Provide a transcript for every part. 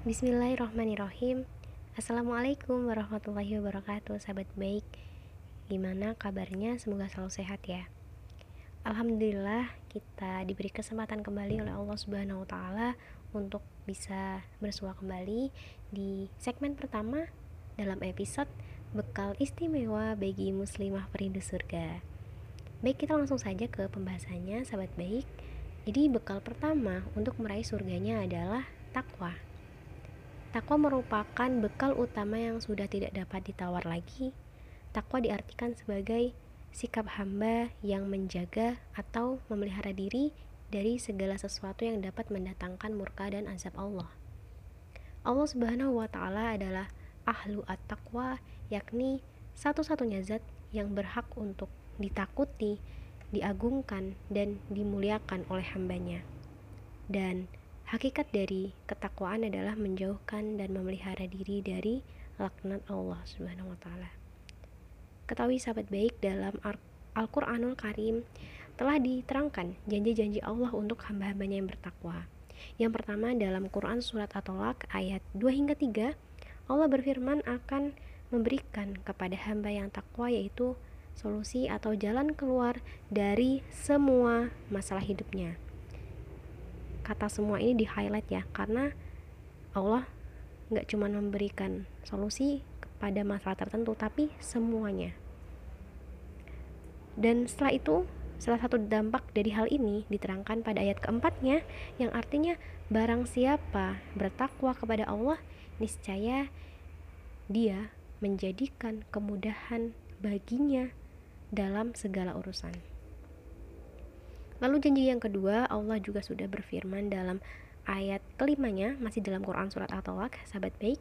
Bismillahirrahmanirrahim Assalamualaikum warahmatullahi wabarakatuh Sahabat baik Gimana kabarnya? Semoga selalu sehat ya Alhamdulillah kita diberi kesempatan kembali oleh Allah Subhanahu wa taala untuk bisa bersua kembali di segmen pertama dalam episode bekal istimewa bagi muslimah perindu surga. Baik, kita langsung saja ke pembahasannya, sahabat baik. Jadi bekal pertama untuk meraih surganya adalah takwa. Takwa merupakan bekal utama yang sudah tidak dapat ditawar lagi. Takwa diartikan sebagai sikap hamba yang menjaga atau memelihara diri dari segala sesuatu yang dapat mendatangkan murka dan azab Allah. Allah Subhanahu wa taala adalah ahlu at-taqwa, yakni satu-satunya zat yang berhak untuk ditakuti, diagungkan, dan dimuliakan oleh hambanya. Dan Hakikat dari ketakwaan adalah menjauhkan dan memelihara diri dari laknat Allah Subhanahu wa taala. Ketahui sahabat baik dalam Al-Qur'anul Karim telah diterangkan janji-janji Allah untuk hamba-hambanya yang bertakwa. Yang pertama dalam Quran surat At-Tolak ayat 2 hingga 3 Allah berfirman akan memberikan kepada hamba yang takwa yaitu solusi atau jalan keluar dari semua masalah hidupnya kata semua ini di highlight ya karena Allah nggak cuma memberikan solusi kepada masalah tertentu tapi semuanya dan setelah itu salah satu dampak dari hal ini diterangkan pada ayat keempatnya yang artinya barang siapa bertakwa kepada Allah niscaya dia menjadikan kemudahan baginya dalam segala urusan. Lalu janji yang kedua, Allah juga sudah berfirman dalam ayat kelimanya, masih dalam Quran Surat At-Tolak, sahabat baik,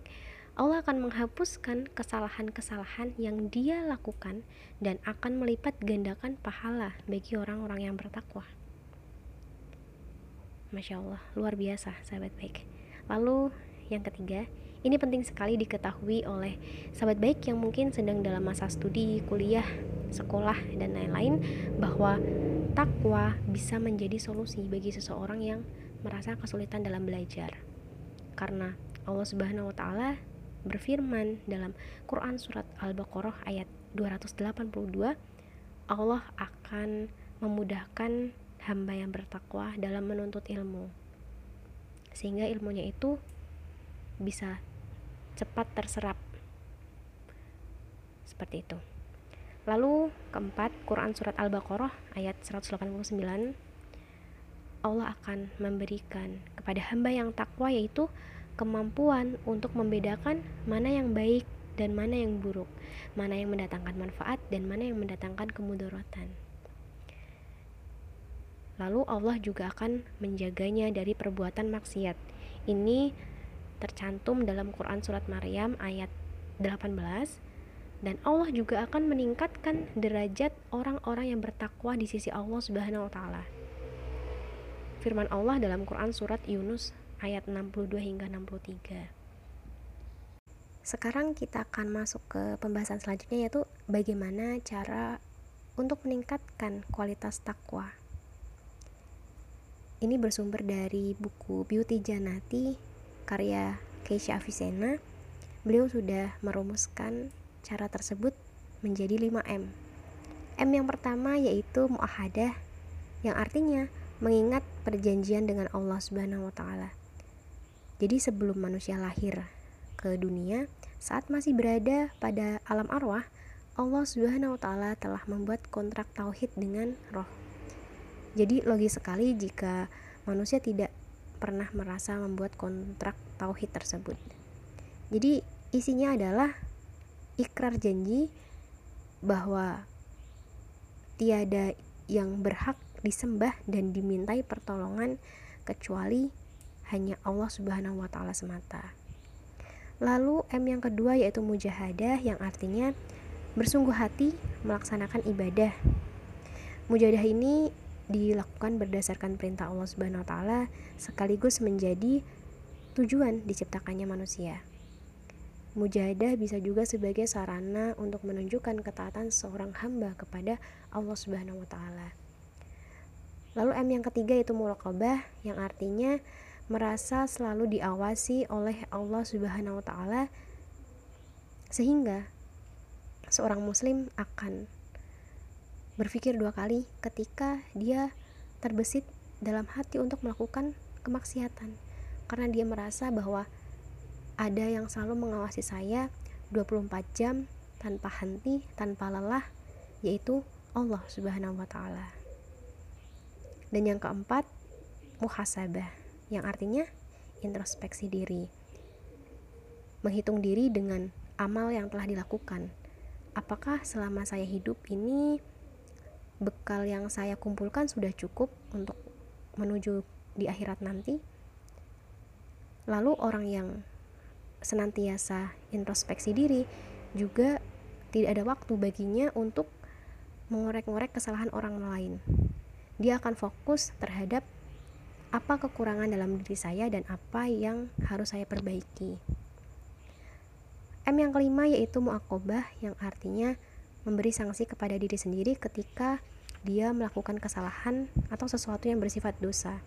Allah akan menghapuskan kesalahan-kesalahan yang dia lakukan dan akan melipat gandakan pahala bagi orang-orang yang bertakwa. Masya Allah, luar biasa sahabat baik. Lalu yang ketiga, ini penting sekali diketahui oleh sahabat baik yang mungkin sedang dalam masa studi, kuliah, sekolah, dan lain-lain bahwa takwa bisa menjadi solusi bagi seseorang yang merasa kesulitan dalam belajar. Karena Allah Subhanahu wa taala berfirman dalam Quran surat Al-Baqarah ayat 282, Allah akan memudahkan hamba yang bertakwa dalam menuntut ilmu. Sehingga ilmunya itu bisa cepat terserap seperti itu lalu keempat Quran surat Al-Baqarah ayat 189 Allah akan memberikan kepada hamba yang takwa yaitu kemampuan untuk membedakan mana yang baik dan mana yang buruk, mana yang mendatangkan manfaat dan mana yang mendatangkan kemudaratan. Lalu Allah juga akan menjaganya dari perbuatan maksiat. Ini tercantum dalam Quran Surat Maryam ayat 18 dan Allah juga akan meningkatkan derajat orang-orang yang bertakwa di sisi Allah Subhanahu wa taala. Firman Allah dalam Quran surat Yunus ayat 62 hingga 63. Sekarang kita akan masuk ke pembahasan selanjutnya yaitu bagaimana cara untuk meningkatkan kualitas takwa. Ini bersumber dari buku Beauty Janati karya Keisha Avicenna, beliau sudah merumuskan cara tersebut menjadi 5M. M yang pertama yaitu muahadah yang artinya mengingat perjanjian dengan Allah Subhanahu wa taala. Jadi sebelum manusia lahir ke dunia, saat masih berada pada alam arwah, Allah Subhanahu wa taala telah membuat kontrak tauhid dengan roh. Jadi logis sekali jika manusia tidak pernah merasa membuat kontrak tauhid tersebut. Jadi isinya adalah ikrar janji bahwa tiada yang berhak disembah dan dimintai pertolongan kecuali hanya Allah Subhanahu wa taala semata. Lalu M yang kedua yaitu mujahadah yang artinya bersungguh hati melaksanakan ibadah. Mujahadah ini dilakukan berdasarkan perintah Allah Subhanahu wa taala sekaligus menjadi tujuan diciptakannya manusia. Mujahadah bisa juga sebagai sarana untuk menunjukkan ketaatan seorang hamba kepada Allah Subhanahu wa taala. Lalu M yang ketiga itu muraqabah yang artinya merasa selalu diawasi oleh Allah Subhanahu wa taala sehingga seorang muslim akan berpikir dua kali ketika dia terbesit dalam hati untuk melakukan kemaksiatan karena dia merasa bahwa ada yang selalu mengawasi saya 24 jam tanpa henti, tanpa lelah, yaitu Allah Subhanahu wa taala. Dan yang keempat, muhasabah, yang artinya introspeksi diri. Menghitung diri dengan amal yang telah dilakukan. Apakah selama saya hidup ini bekal yang saya kumpulkan sudah cukup untuk menuju di akhirat nanti? Lalu orang yang senantiasa introspeksi diri juga tidak ada waktu baginya untuk mengorek-ngorek kesalahan orang lain. Dia akan fokus terhadap apa kekurangan dalam diri saya dan apa yang harus saya perbaiki. M yang kelima yaitu muakobah yang artinya memberi sanksi kepada diri sendiri ketika dia melakukan kesalahan atau sesuatu yang bersifat dosa.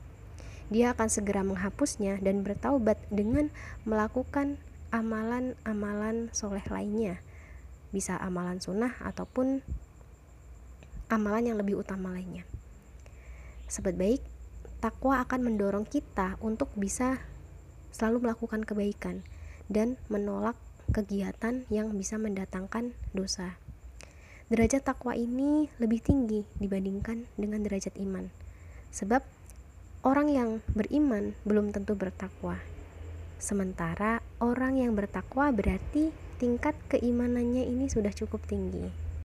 Dia akan segera menghapusnya dan bertaubat dengan melakukan amalan-amalan soleh lainnya. Bisa amalan sunnah ataupun amalan yang lebih utama lainnya. Sobat baik, takwa akan mendorong kita untuk bisa selalu melakukan kebaikan dan menolak kegiatan yang bisa mendatangkan dosa. Derajat takwa ini lebih tinggi dibandingkan dengan derajat iman. Sebab orang yang beriman belum tentu bertakwa. Sementara orang yang bertakwa berarti tingkat keimanannya ini sudah cukup tinggi.